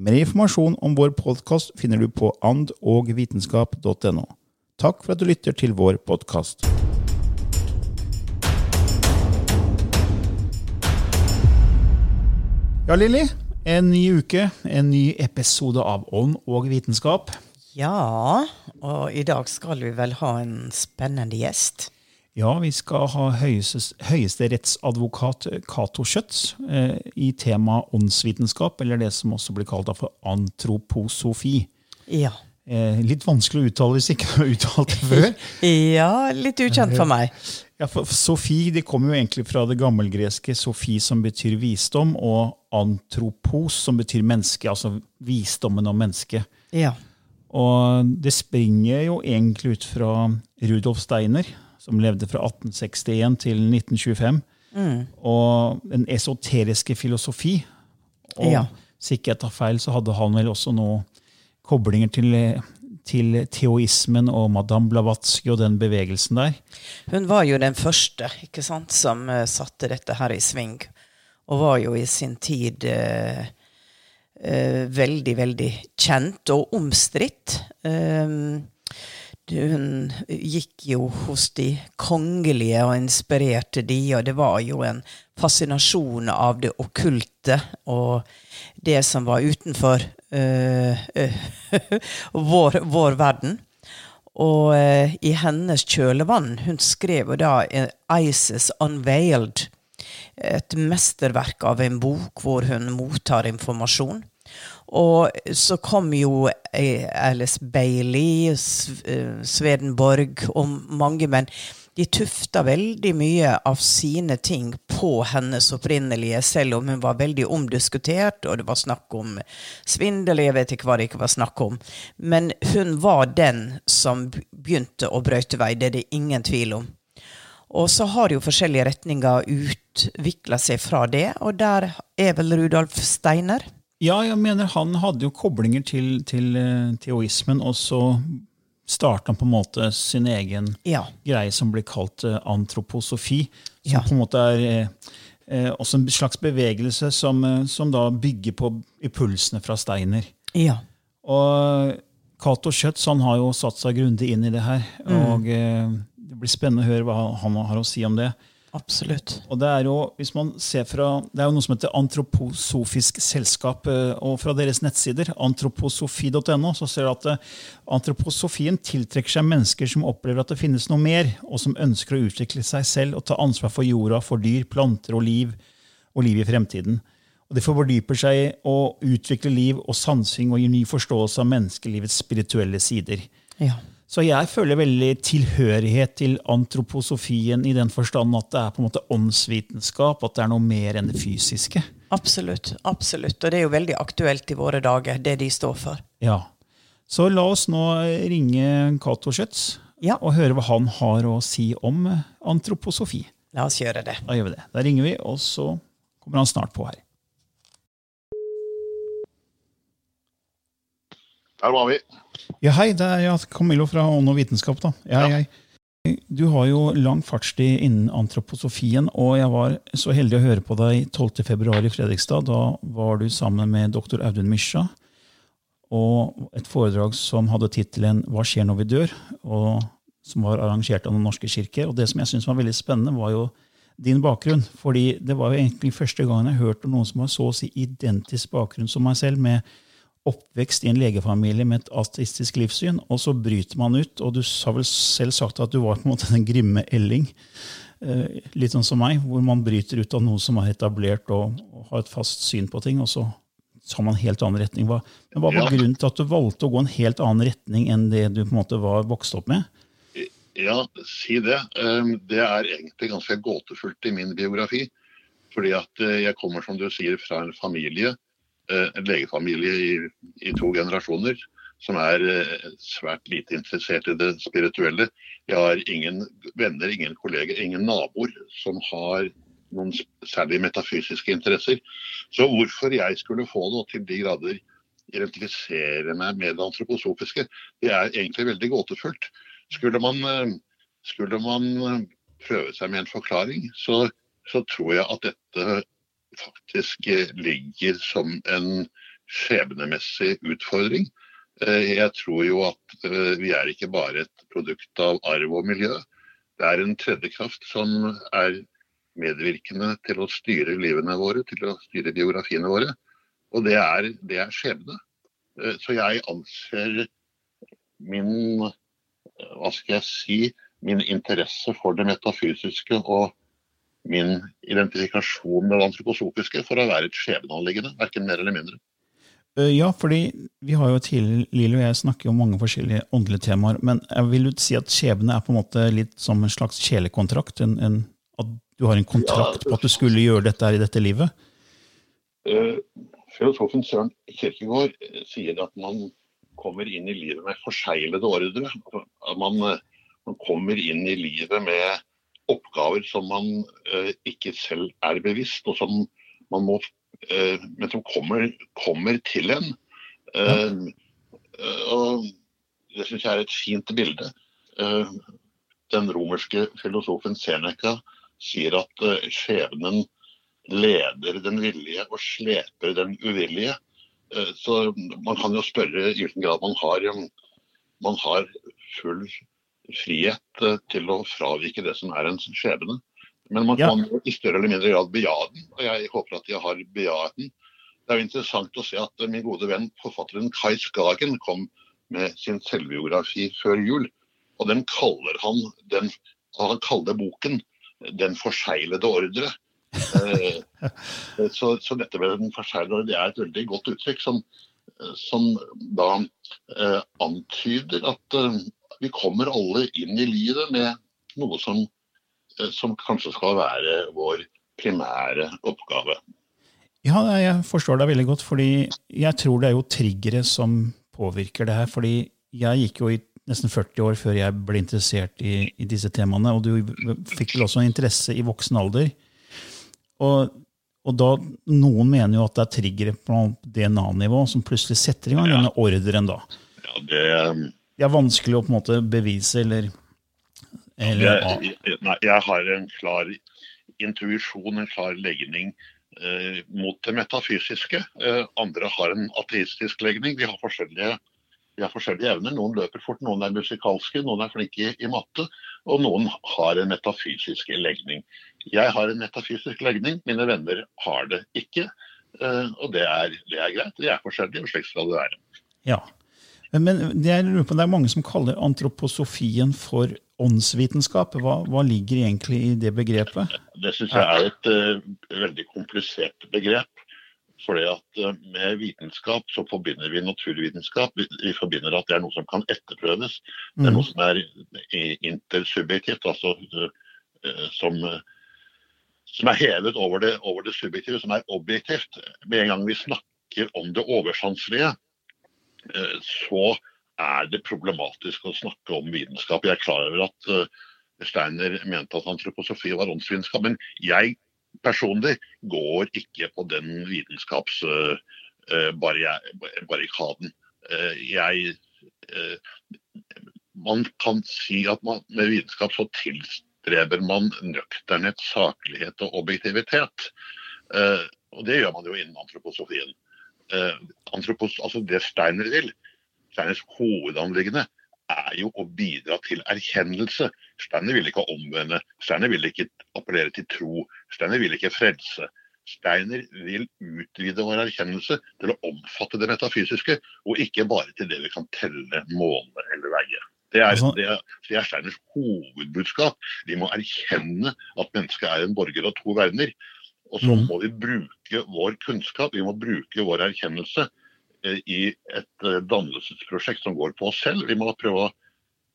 Mer informasjon om vår podkast finner du på andogvitenskap.no. Takk for at du lytter til vår podkast. Ja, Lilly. En ny uke, en ny episode av Ånd og vitenskap. Ja, og i dag skal vi vel ha en spennende gjest. Ja, vi skal ha høyeste, høyesterettsadvokat Cato Schjøtz eh, i tema åndsvitenskap, eller det som også blir kalt for antroposofi. Ja. Eh, litt vanskelig å uttale hvis ikke du har uttalt det før. ja, litt ukjent for meg. Ja, for Sofi det kommer jo egentlig fra det gammelgreske sofi, som betyr visdom, og antropos, som betyr menneske. Altså visdommen om mennesket. Ja. Og det springer jo egentlig ut fra Rudolf Steiner, som levde fra 1861 til 1925. Og den esoteriske filosofi. Og Ja. hvis ikke jeg tar feil, så hadde han vel også noe koblinger til, til teoismen og Madame Blavatsky og den bevegelsen der. Hun var jo den første ikke sant, som uh, satte dette her i sving. Og var jo i sin tid uh, uh, veldig, veldig kjent og omstridt. Um, hun gikk jo hos de kongelige og inspirerte de, og det var jo en fascinasjon av det okkulte og det som var utenfor øh, øh, vår, vår verden. Og øh, i hennes kjølevann Hun skrev jo da 'Ices Unveiled', et mesterverk av en bok hvor hun mottar informasjon. Og så kom jo eh, Alice Bailey, Sv- eh, og mange, men de tufta veldig mye av sine ting på hennes opprinnelige, selv om hun var veldig omdiskutert, og det var snakk om svindel, jeg vet ikke hva det ikke var snakk om. Men hun var den som begynte å brøyte vei, det er det ingen tvil om. Og så har jo forskjellige retninger utvikla seg fra det, og der er vel Rudolf Steiner. Ja, jeg mener han hadde jo koblinger til, til eh, teoismen, og så starta han på en måte sin egen Ja. greie som blir kalt eh, antroposofi. Som Ja. på en måte er eh, eh, også en slags bevegelse som, som da bygger på impulsene fra Steiner. Ja. Og Cato Schjøtz han har jo satt seg grundig inn i det her. og eh, Det blir spennende å høre hva han har å si om det. Absolutt. Og det er jo, hvis man ser fra, det er jo noe som heter Antroposofisk selskap, eh, og fra deres nettsider, antroposofi.no, så ser du at eh, antroposofien tiltrekker seg mennesker som opplever at det finnes noe mer, og som ønsker å utvikle seg selv og ta ansvar for jorda, for dyr, planter og liv, og liv i fremtiden. Og De fordyper seg og utvikler liv og sansing og gir ny forståelse av menneskelivets spirituelle sider. Ja. Så jeg føler veldig tilhørighet til antroposofien i den forstand at det er på en måte åndsvitenskap, at det er noe mer enn det fysiske. Absolutt. Absolutt. Og det er jo veldig aktuelt i våre dager, det de står for. Ja. Så la oss nå ringe Cato Schjøtz Ja. og høre hva han har å si om antroposofi. La oss gjøre det. Da gjør vi det. Da ringer vi, og så kommer han snart på her. Der var vi. Ja, hei, det er Camillo fra Ånd og vitenskap. da. Ja, Ja. hei. Du har jo lang fartstid innen antroposofien, og jeg var så heldig å høre på deg 12.2 i Fredrikstad. Da var du sammen med doktor Audun Mysja og et foredrag som hadde tittelen 'Hva skjer når vi dør?', og som var arrangert av Den norske kirke. Og det som jeg syntes var veldig spennende, var jo din bakgrunn. fordi det var jo egentlig første gangen jeg hørte noen som har så å si identisk bakgrunn som meg selv, med oppvekst i en legefamilie med et ateistisk livssyn, og så bryter man ut. Og du har vel selv sagt at du var på en måte den grimme Elling, eh, litt sånn som meg, hvor man bryter ut av noe som er etablert og, har et fast syn på ting, og så har man en helt annen retning. Hva, men hva var ja. grunnen til at du valgte å gå en helt annen retning enn det du på en måte var vokst opp med? Ja, si det. Ehm, det er egentlig ganske gåtefullt i min biografi. Fordi at eh, jeg kommer, som du sier, fra en familie en legefamilie i, i, to generasjoner som er eh, svært lite interessert i det spirituelle. Jeg har ingen venner, ingen kolleger, ingen naboer som har noen særlig metafysiske interesser. Så hvorfor jeg skulle få og til de grader identifisere meg med det antroposofiske, det er egentlig veldig gåtefullt. Skulle man, eh, skulle man prøve seg med en forklaring, så, så tror jeg at dette faktisk eh, ligger som en skjebnemessig utfordring. Eh, jeg tror jo at eh, vi er ikke bare et produkt av arv og miljø. Det er en tredje kraft som er medvirkende til å styre livene våre, til å styre biografiene våre. Og det er, det er skjebne. Så jeg anser min hva skal jeg si, min interesse for det metafysiske og min identifikasjon med det antroposofiske for å være et skjebneanliggende, verken mer eller mindre. Eh, ja, fordi vi har jo tidligere, Lilo og jeg snakker om mange forskjellige åndelige temaer, men jeg vil jo si at skjebne er på en måte litt som en slags kjelekontrakt? En, en, at du har en kontrakt på at du skulle gjøre dette her i dette livet? Uh, filosofen Søren Kirkegård sier at man kommer inn i livet med forseglede ordre. Man, man kommer inn i livet med oppgaver som man uh, ikke selv er bevisst, og som man må uh, men som kommer, kommer til en. Uh, og Det syns jeg er et fint bilde. den romerske filosofen Seneca sier at skjebnen leder den villige og sleper den uvillige. Så man kan jo spørre i hvilken grad man har, man har full frihet eh, til å fravike det som er ens skjebne. Men man kan ja. i større eller mindre grad beja den, og jeg håper at jeg har bejaet den. Det er jo interessant å se at min gode venn forfatteren Kai Skagen kom med sin selvbiografi før jul. Og den kaller han, den, han kaller boken 'Den forseglede ordre'. Eh, så, så, dette med den forseglede ordre det er et veldig godt uttrykk som, som da eh, antyder at eh, vi kommer alle inn i livet med noe som, eh, som kanskje skal være vår primære oppgave. Ja, jeg forstår deg veldig godt, fordi jeg tror det er jo triggere som påvirker det her. fordi jeg gikk jo i nesten 40 år før jeg ble interessert i, i disse temaene, og du fikk vel også en interesse i voksen alder. Og, og da, Noen mener jo at det er triggere på DNA-nivå som plutselig setter i gang ja. denne ordren. da. Ja, det det er vanskelig å på en måte bevise eller, eller jeg, nei, jeg har en klar intuisjon, en klar legning eh, mot det metafysiske. Eh, andre har en ateistisk legning. De har forskjellige, de har forskjellige evner. Noen løper fort, noen er musikalske, noen er flinke i, i matte. Og noen har en metafysisk legning. Jeg har en metafysisk legning, mine venner har det ikke. Eh, og det er, det er greit. Vi er forskjellige, og slik skal det være. Ja, men det er, det er mange som kaller antroposofien for åndsvitenskap. Hva, hva ligger egentlig i det begrepet? Det syns jeg er et uh, veldig komplisert begrep. Fordi at uh, Med vitenskap så forbinder vi naturvitenskap. Vi, vi, forbinder at det er noe som kan etterprøves. Det er mm. noe som er intersubjektivt, altså uh, som, som, er hevet over det, over det subjektive, som er objektivt. Med en gang vi snakker om det oversanselige, Eh, så er det problematisk å snakke om vitenskap. Jeg er klar over at eh, Steiner mente at antroposofi var åndsvitenskap, men jeg personlig går ikke på den vitenskapsbarrikaden. Eh, jeg man kan si at man, med vitenskap så tilstreber man nøkternhet, saklighet og objektivitet. Eh, og det gjør man jo innen antroposofien. Eh, antropos, altså det Steiner vil, Steiners hovedanliggende, er jo å bidra til erkjennelse. Steiner vil ikke omvende, Steiner vil ikke appellere til tro, Steiner vil ikke frelse. Steiner vil utvide vår erkjennelse til å omfatte det metafysiske, og ikke bare til det vi kan telle, måle eller veie. Det er, Altså- det, er, det er Steiners hovedbudskap. Vi må erkjenne at mennesket er en borger av to verdener. Og så Mhm. må vi bruke vår kunnskap, vi må bruke vår erkjennelse eh, i et eh, dannelsesprosjekt som går på oss selv. Vi må prøve å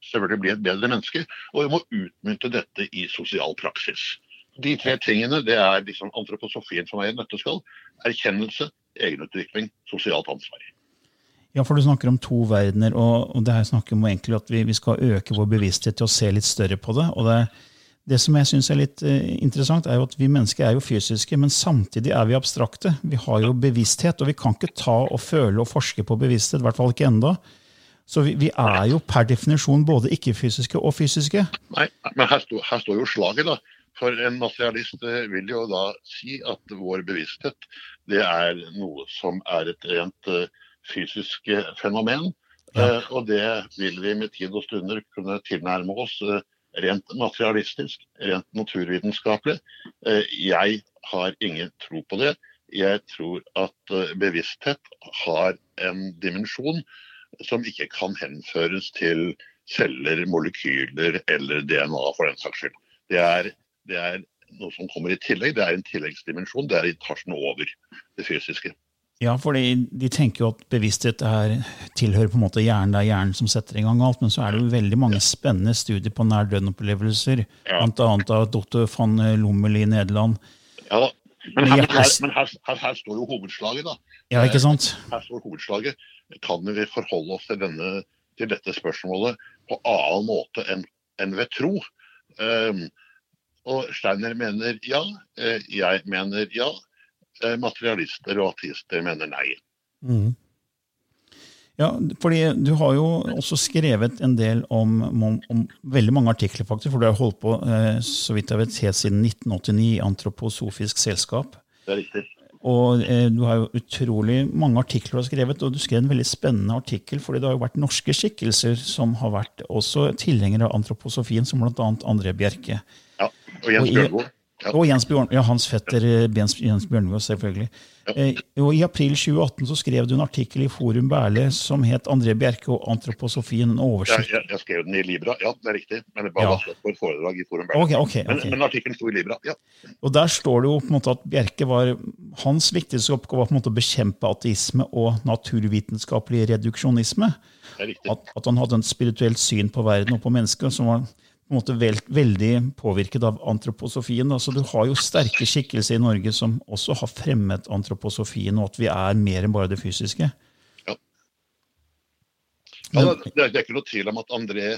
selvfølgelig bli et bedre menneske, og vi må utmynte dette i sosial praksis. De tre tingene det er liksom antroposofien som er i et nøtteskall. Erkjennelse, egenutvikling, sosialt ansvar. Ja, for du snakker om to verdener, og, og det her snakker om egentlig at vi, vi skal øke vår bevissthet til å se litt større på det. og det, det som jeg syns er litt eh, interessant, er jo at vi mennesker er jo fysiske, men samtidig er vi abstrakte. Vi har jo bevissthet, og vi kan ikke ta og føle og forske på bevissthet, i hvert fall ikke enda. Så vi, vi er jo per definisjon både ikke-fysiske og fysiske. Nei, men her, står- her står jo slaget, da. For en materialist eh, vil jo da si at vår bevissthet det er noe som er et rent eh, fysisk fenomen. Ja. Og det vil vi med tid og stunder kunne tilnærme oss rent materialistisk, rent naturvitenskapelig. Eh, jeg har ingen tro på det. Jeg tror at eh, bevissthet har en dimensjon som ikke kan henføres til celler, molekyler eller DNA for den saks skyld. Det er, det er noe som kommer i tillegg. Det er en tilleggsdimensjon. Det er etasjen over det fysiske. Ja, for de tenker jo at bevissthet er, tilhører på en måte hjernen. Det er hjernen som setter i gang alt. Men så er det jo veldig mange spennende studier på nær døden-opplevelser. Ja. Annet av dr. van Lommel i Nederland. Ja da. Men, her, men, her, men her, her, her står jo hovedslaget, da. Ja, ikke sant? Her står hovedslaget. Kan vi forholde oss til, denne, til dette spørsmålet på annen måte enn en ved tro? Um, og Steiner mener ja. eh, Jeg mener ja. Eh, Materialister og ateister mener nei. Mm. Ja, fordi du har jo også skrevet en del om, om, om veldig mange artikler, faktisk, for du har holdt på eh, så vidt jeg vet, helt siden 1989 i Antroposofisk selskap. Det er riktig. Og eh, du har jo utrolig mange artikler du har skrevet, og du skrev en veldig spennende artikkel, fordi det har jo vært norske skikkelser som har vært også tilhengere av antroposofien, som bl.a. André Bjerke. Ja. Og Jens Bjørnvold. Og Jens, Bjørn, ja, hans fetter eh, Jens, Jens Bjørnvold, selvfølgelig. Eh, og I april 2018 så skrev du en artikkel i Forum Berle som het 'André Bjerke og antroposofien'. En Jeg, oversikt. jeg, jeg skrev den i Libra, ja, det er riktig. Men det var Ja. på et foredrag i Forum Berle. Okay, okay, okay. Men, men artikkelen sto i Libra, ja. Og der står det jo på en måte at Bjerke var hans viktigste oppgave var på en måte å bekjempe ateisme og naturvitenskapelig reduksjonisme. Det er riktig. At, at han hadde et spirituelt syn på verden og på mennesker som var på en måte vel, veldig påvirket av antroposofien. Altså, du har jo sterke skikkelser i Norge som også har fremmet antroposofien, og at vi er mer enn bare det fysiske. Ja, det, det er ikke noe tvil om at André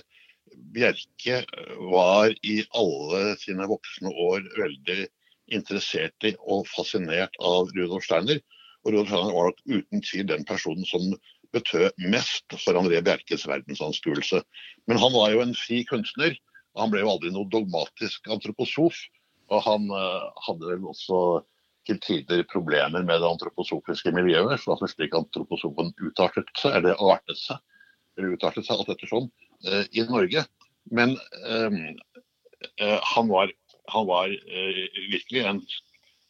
Bjerke var i alle sine voksne år veldig interessert i og fascinert av Rudolf Steiner. Og Rudolf Steiner var nok uten tvil den personen som betød mest for André Bjerkes verdensanskuelse. Men han var jo en fri kunstner. Han ble jo aldri noe dogmatisk antroposof. Og han eh, hadde vel også til tider problemer med det antroposofiske miljøet. For altså slik antroposofen utartet seg, eller artet seg eller utartet seg alt ettersom, sånn, i Norge. Men um, han var, han var uh, virkelig en,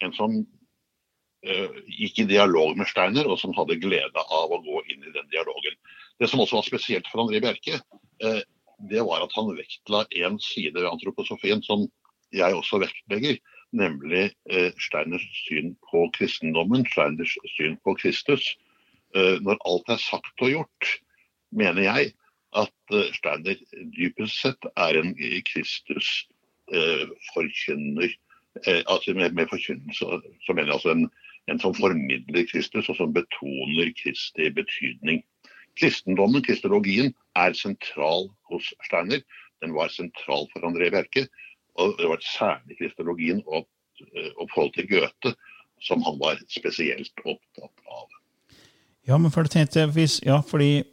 en som uh, gikk i dialog med Steiner, og som hadde glede av å gå inn i den dialogen. Det som også var spesielt for André Bjerke, eh, det var at han vektla en side ved antroposofien som jeg også vektlegger, nemlig eh, Steiners syn på kristendommen, Steiners syn på Kristus. Eh, når alt er sagt og gjort, mener jeg at eh, Steiner dypest sett er en Kristus eh, forkynner. Eh, altså med, med forkynnelse så mener jeg altså en, en som formidler Kristus, og som betoner Kristi betydning. Kristendommen, kristologien, er sentral hos Steiner. Den var sentral for André Bjerke. Og det var særlig kristologien og, eh, og forholdet til Goethe som han var spesielt opptatt av. Ja, men for det tenkte jeg, hvis, ja, fordi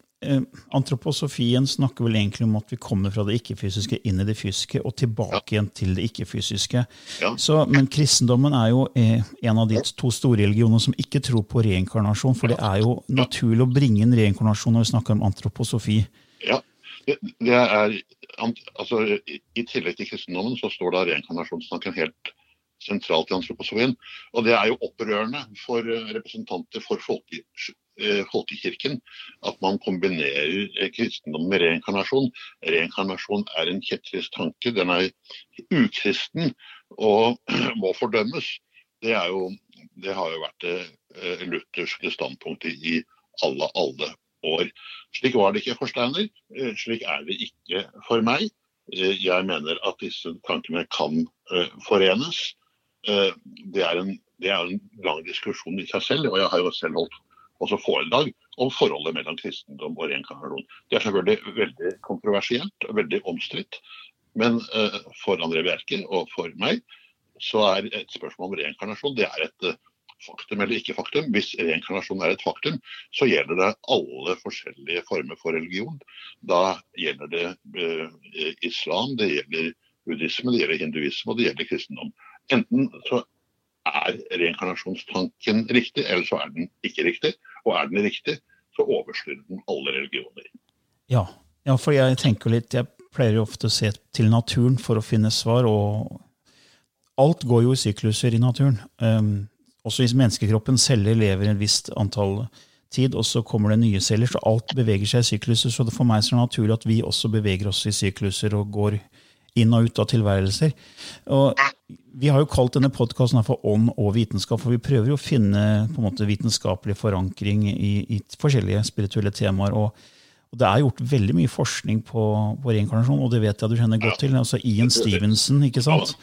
Antroposofien snakker vel egentlig om at vi kommer fra det ikke-fysiske inn i det fysiske og tilbake igjen til det ikke-fysiske. Ja. Men kristendommen er jo eh, en av de to store religionene som ikke tror på reinkarnasjon. For det er jo naturlig å bringe inn reinkarnasjon når vi snakker om antroposofi. Ja, det, det er, altså, i, tillegg til kristendommen så står da reinkarnasjonstanken helt sentralt i antroposofien. Og det er jo opprørende for eh, representanter for folke, eh, folkekirken at man kombinerer eh, kristendom med reinkarnasjon. Reinkarnasjon er en kjettrisk tanke. Den er ukristen og må fordømmes. Det, er jo, det har jo vært det eh, lutherske standpunktet i alle, alle år. Slik var det ikke for Steiner. eh, Slik er det ikke for meg. Eh, Jeg mener at disse tankene kan eh, forenes. Eh, Det er, en, det er en lang diskusjon i seg selv, og jeg har jo selv holdt også foredrag om forholdet mellom kristendom og reinkarnasjon. Det er selvfølgelig veldig kontroversielt og veldig omstridt, men eh, for André Bjerke og for meg så er et spørsmål om reinkarnasjon det er et eh, faktum eller ikke faktum. Hvis reinkarnasjon er et faktum, så gjelder det alle forskjellige former for religion. Da gjelder det eh, islam, det gjelder buddhisme, det gjelder hinduisme og det gjelder kristendom. Enten så er reinkarnasjonstanken riktig, eller så er den ikke riktig. Og er den riktig, så overstyrer den alle religioner. Ja, ja for jeg tenker litt, jeg pleier jo ofte å se til naturen for å finne svar, og alt går jo i sykluser i naturen. Um, også i menneskekroppen celler lever et visst antall tid, og så kommer det nye celler, så alt beveger seg i sykluser. Så det for meg er det naturlig at vi også beveger oss i sykluser og går inn og ut av tilværelser. Og vi har jo kalt denne podkasten for Ånd og vitenskap, for vi prøver jo å finne på en måte vitenskapelig forankring i, i forskjellige spirituelle temaer. og og Det er gjort veldig mye forskning på, på reinkarnasjon, og det vet jeg du kjenner godt til. altså Ian Stevenson, ikke sant?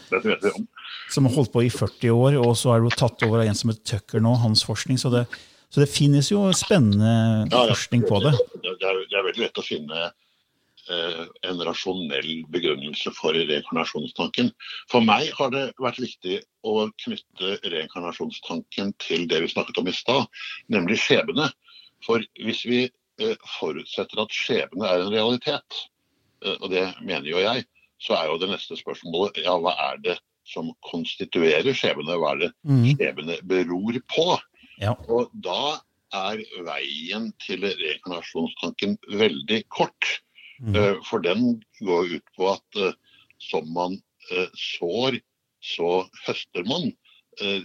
Som har holdt på i 40 år, og så er det jo tatt over av en som heter Tucker nå, hans forskning. Så det, så det finnes jo spennende Ja, forskning på det. Det er, det er veldig lett å finne en rasjonell begrunnelse for reinkarnasjonstanken. For meg har det vært viktig å knytte reinkarnasjonstanken til det vi snakket om i stad, nemlig skjebne. For hvis vi eh, forutsetter at skjebne er en realitet, eh, og det mener jo jeg, så er jo det neste spørsmålet ja, hva er det som konstituerer skjebne? Hva er det Mhm. skjebne beror på? Ja. Og da er veien til reinkarnasjonstanken veldig kort. Mhm. Eh, For den går ut på at eh, som man eh, sår, så høster man.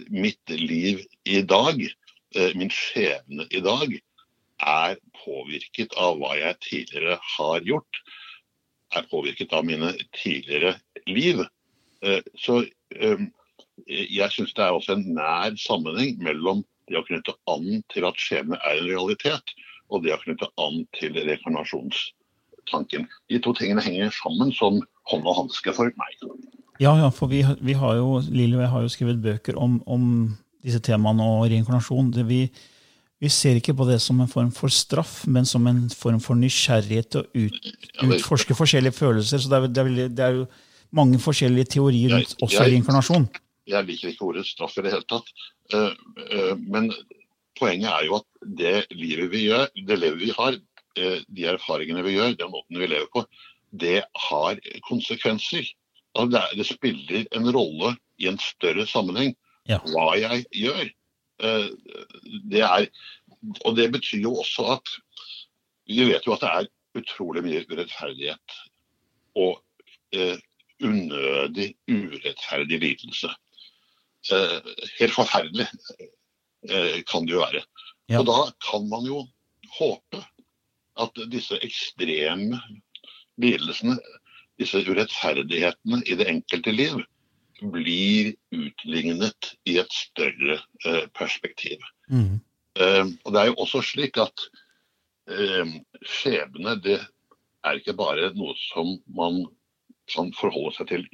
Mitt liv i dag, min skjebne i dag, er påvirket av hva jeg tidligere har gjort. Er påvirket av mine tidligere liv. Så jeg syns det er også en nær sammenheng mellom det å knytte an til at skjebne er en realitet, og det å knytte an til reinkarnasjonstanken. De to tingene henger sammen som hånd og hanske for meg. Ja, ja, for vi, vi har jo, Lille og jeg har jo skrevet bøker om, om disse temaene og reinkarnasjon. Det vi, vi ser ikke på det som en form for straff, men som en form for nysgjerrighet til å ut, utforske forskjellige følelser. Så det er, det, er, det er jo mange forskjellige teorier rundt Jeg- også jeg- reinkarnasjon. Jeg liker ikke ordet straff i det hele tatt. Uh, uh, Men poenget er jo at det livet vi gjør, det livet vi har, de erfaringene vi gjør, den måten vi lever på, det har konsekvenser. Det, er- spiller en rolle i en større sammenheng hva jeg gjør. Eh, Det er, og det betyr jo også at vi vet jo at det er utrolig mye urettferdighet og eh, unødig urettferdig lidelse. Eh, helt forferdelig eh, kan det jo være. Ja. Og da kan man jo håpe at disse ekstreme lidelsene, disse urettferdighetene i det enkelte liv, blir utlignet i et større eh, perspektiv. Mm. Eh, og det er jo også slik at eh, skjebne det er ikke bare noe som man kan forholde seg til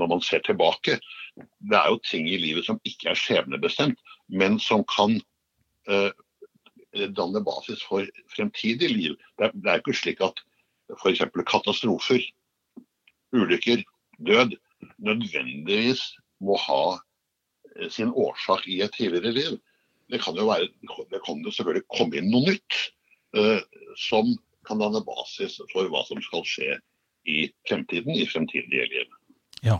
når man ser tilbake. Det er jo ting i livet som ikke er skjebnebestemt, men som kan eh, danne basis for fremtidig liv. Det er, det er ikke slik at f.eks. katastrofer, ulykker, død nødvendigvis må ha eh, sin årsak i et tidligere liv. Det kan jo være, det kan jo selvfølgelig komme inn noe nytt eh, som kan danne basis for hva som skal skje i fremtiden, i fremtidige liv. Ja.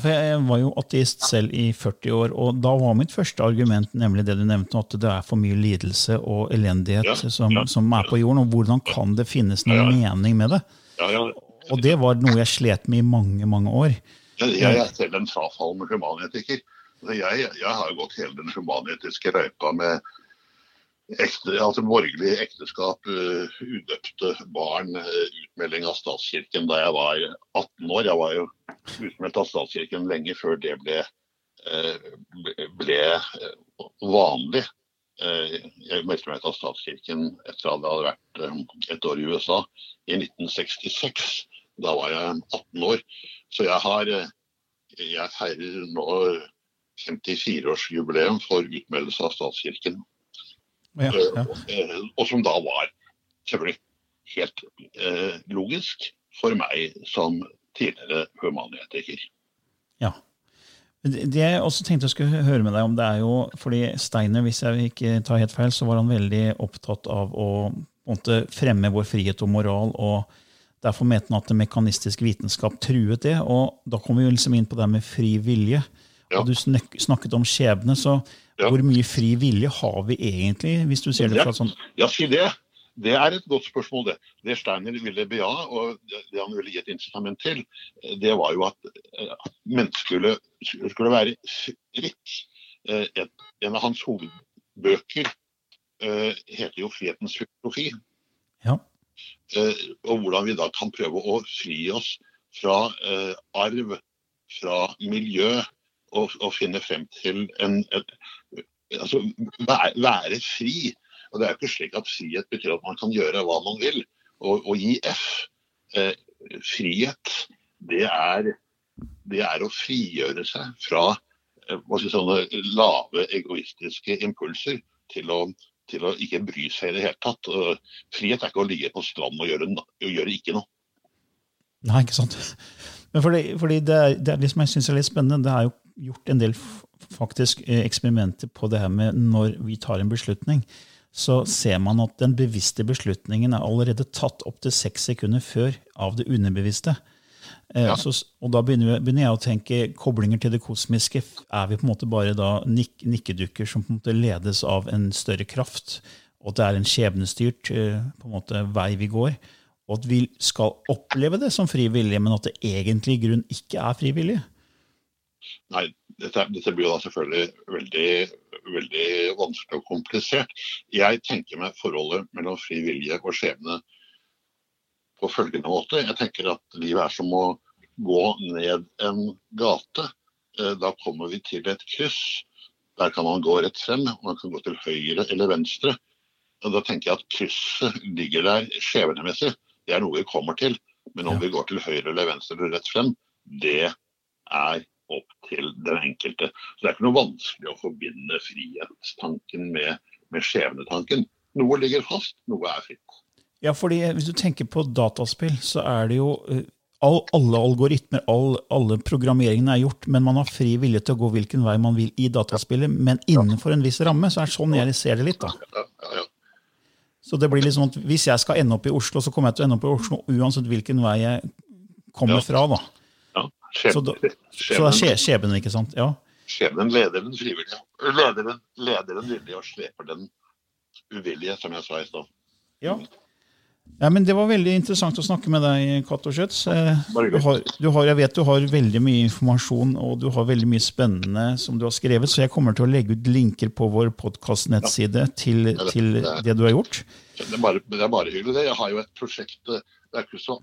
For Jeg var jo ateist selv i 40 år, og da var mitt første argument nemlig det du nevnte, at det er for mye lidelse og elendighet Ja, som, ja, som er på jorden. Og hvordan kan det finnes noen mening med det? Ja, ja, Og det var noe jeg slet med i mange, mange år. Jeg, jeg er selv en frafallende humanetiker. Altså, Jeg, jeg har gått hele den humanetiske røypa med ekte, altså borgerlig ekteskap, uh, udøpte barn, uh, utmelding av statskirken da jeg var 18 år. Jeg var jo utmeldt av statskirken lenge før det ble, uh, ble- vanlig. Jeg meldte meg ut av statskirken etter at jeg hadde vært et år i USA i 1966. Da var jeg 18 år. Så jeg har jeg feirer nå 54-årsjubileum for utmeldelse av statskirken. Ja, ja. Eh, Og som da var selvfølgelig helt eh, logisk for meg som tidligere humanetiker. ja. Det jeg også tenkte jeg skulle høre med deg om, det er jo fordi Steiner, hvis jeg ikke tar helt feil, så var han veldig opptatt av å måte, fremme vår frihet og moral. og Derfor mente han at mekanistisk vitenskap truet det. og Da kommer vi liksom inn på det med fri vilje. Ja. Og Du snak- snakket om skjebne, så Ja. hvor mye fri vilje har vi egentlig? hvis du ser det Ja. fra sånn... Ja, si det. Det er et godt spørsmål, det. Det Steiner ville beja, og det det han ville gi et incitament til, det var jo at at mennesket skulle, skulle være fritt. Eh, en av hans hovedbøker eh, heter jo 'Frihetens filosofi'. Ja. eh, og hvordan vi da kan prøve å fri oss fra arv, fra miljø, og, å finne frem til en et, altså, være, være fri. Og Det er jo ikke slik at frihet betyr at man kan gjøre hva man vil, og, gi F. Eh, frihet, det er, det er å frigjøre seg fra eh, sånne lave egoistiske impulser til å, til å ikke bry seg i det hele tatt. Og frihet er ikke å ligge på stranden og gjøre, og gjøre ikke noe. Nei, ikke sant. Men fordi, fordi det, det det som jeg syns er litt spennende, det er jo gjort en del faktisk eh, eksperimenter på det her med når vi tar en beslutning. Så ser man at den bevisste beslutningen er allerede tatt opptil seks sekunder før av det underbevisste. Eh, Ja. Så, og da begynner, jeg- begynner jeg å tenke koblinger til det kosmiske. Er vi på en måte bare da nik, nikkedukker som på en måte ledes av en større kraft? Og at det er en skjebnestyrt eh, på en måte, vei vi går? Og at vi skal oppleve det som fri vilje, men at det egentlig i grunn ikke er frivillig? Nei, dette, dette blir da selvfølgelig veldig, veldig vanskelig og komplisert. Jeg tenker meg forholdet mellom fri vilje og skjebne på følgende måte. Jeg tenker at livet er som å gå ned en gate. Eh, Da kommer vi til et kryss. Der kan man gå rett frem, og man kan gå til høyre eller venstre. Og Da tenker jeg at krysset ligger der skjebnemessig. Det er noe vi kommer til. Men om vi går til høyre eller venstre eller rett frem, det er opp til den enkelte. Så det er ikke noe vanskelig å forbinde frihetstanken med, med skjebnetanken. Noe ligger fast, noe er fritt. Ja, fordi hvis du tenker på dataspill, så er det jo eh, all, alle algoritmer, all, alle programmeringene er gjort, men man har fri vilje til å gå hvilken vei man vil i dataspillet, men innenfor en viss ramme. Så er det sånn jeg ser det litt. da. Ja, ja, ja. Så det blir liksom at Hvis jeg skal ende opp i Oslo, så kommer jeg til å ende opp i Oslo uansett hvilken vei jeg kommer fra. da. Ja. Så, da, så det er skje- skjebnen, skjebnen, ikke sant? Ja. skjebnen leder den frivillige. Leder leder den villige og sleper den uvillige, som jeg sa i stad. Ja. ja, men Det var veldig interessant å snakke med deg, Cato Schjøtz. kjøtt. Du har, du har, jeg vet du har veldig mye informasjon og du har veldig mye spennende som du har skrevet, så jeg kommer til å legge ut linker på vår podkast-nettside til, til det- det du har gjort. Det er, bare, det er bare hyggelig, det. Jeg har jo et prosjekt eh, Det er ikke så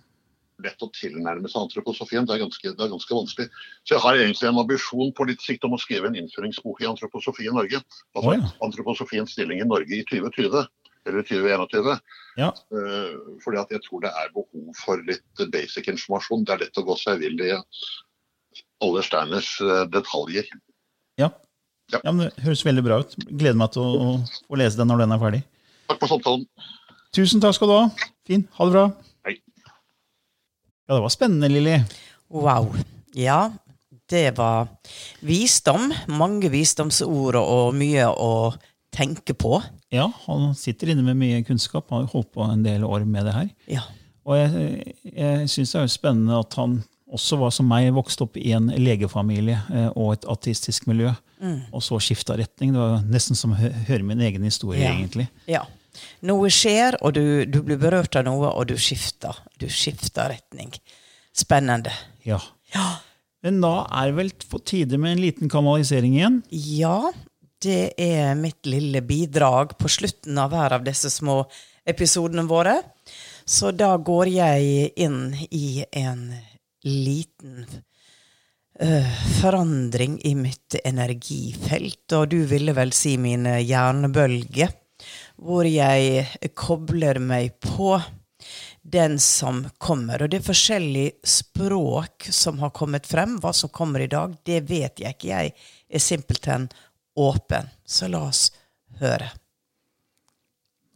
lett å tilnærme seg antroposofien. Det er, ganske, det er ganske vanskelig. Så jeg har egentlig en ambisjon på litt sikt om å skrive en innføringsbok i antroposofi i Norge. Altså oh, ja. antroposofiens stilling i Norge i 2020. Eller 2021. Ja. Uh, fordi at jeg tror det er behov for litt basic informasjon. Det er lett å gå seg vill i alle Steiners eh, detaljer. Ja. Ja. ja, Det høres veldig bra ut. Gleder meg til å, å lese den når den er ferdig. Takk for samtalen. Tusen takk skal du ha. Fin. Ha det bra. Ja, Det var spennende, Lilly. Wow. Ja, det var visdom. Mange visdomsord og mye å tenke på. Ja, han sitter inne med mye kunnskap. Han har holdt på en del år med det her. Ja. Og jeg, jeg syns det er jo spennende at han også var som meg, vokste opp i en legefamilie eh, og et ateistisk miljø. Og så skifta retning. Det var nesten som å høre min egen historie, Ja. egentlig. ja. Noe skjer, og du, du blir berørt av noe, og du skifter. Du skifter retning. Spennende. Ja. Men da er det vel på tide med en liten kanalisering igjen. Ja, det er mitt lille bidrag på slutten av hver av disse små episodene våre. Så da går jeg inn i en liten øh, forandring i mitt energifelt, og du ville vel si mine hjernebølger, hvor jeg kobler meg på den som kommer. Og det er forskjellig språk som har kommet frem. Hva som kommer i dag, det vet jeg ikke. Jeg er simpelthen åpen. Så la oss høre.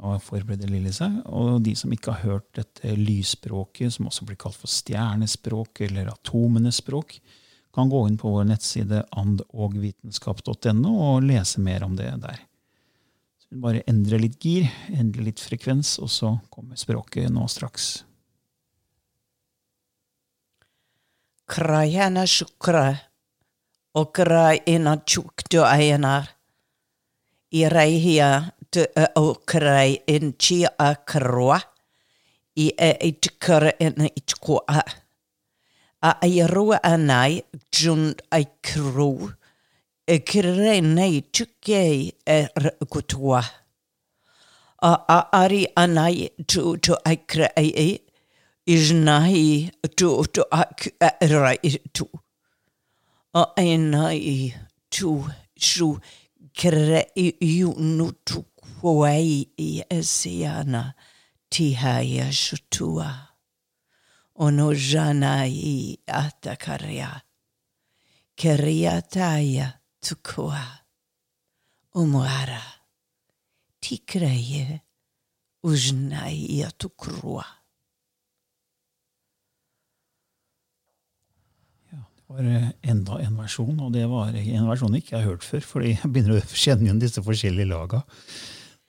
Og forbereder Lilly seg. Og de som ikke har hørt dette lysspråket, som også blir kalt for stjernespråk eller atomenes språk, kan gå inn på vår nettside andogvitenskap.no og lese mer om det der. Bare endre litt gir, endre litt frekvens, og så kommer språket nå straks. Krajana shukra, og krajina du eienar. I reihia du og kraj in chi a kroa. I e it kra in it ko a. A ai roa anai jun ei kro. E tukei er e kutua. A a ari anai tu tu ai kra ai ai. Tu tu ak rai tu. A enai tu su kre yu nu tu kuei i esiana tihaya sutua. Ono jana i atakaria. Keriataya tukua. Umuara. Tikreye. Ujnai atukrua. Det var eh, enda en versjon, og det var en versjon jeg ikke har hørt før, fordi jeg begynner å kjenne igjen disse forskjellige laga.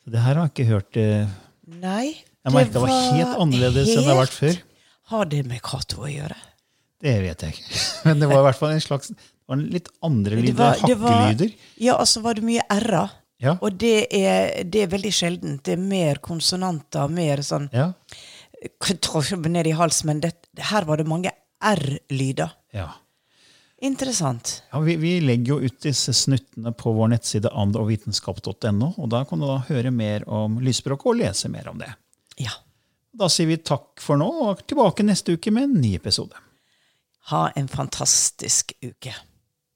Så det her har jeg ikke hørt. eh, Nei. Jeg merket det var helt annerledes enn det har vært før. Har det med Cato å gjøre? Det vet jeg ikke. Men det var i hvert fall en slags det var en litt andre Det lyder, var- det var- hakkelyder. Ja, altså var det mye r-er. Ja. Og det er, det er veldig sjeldent. Det er mer konsonanter, mer sånn Ja. ned i halsen. Men det, her var det mange r-lyder. ja. Interessant. ja vi, vi legger jo ut disse snuttene på vår nettside andogvitenskap.no, og da kan du da høre mer om lysspråket og lese mer om det. Ja. Da sier vi takk for nå, og tilbake neste uke med en ny episode. Ha en fantastisk uke.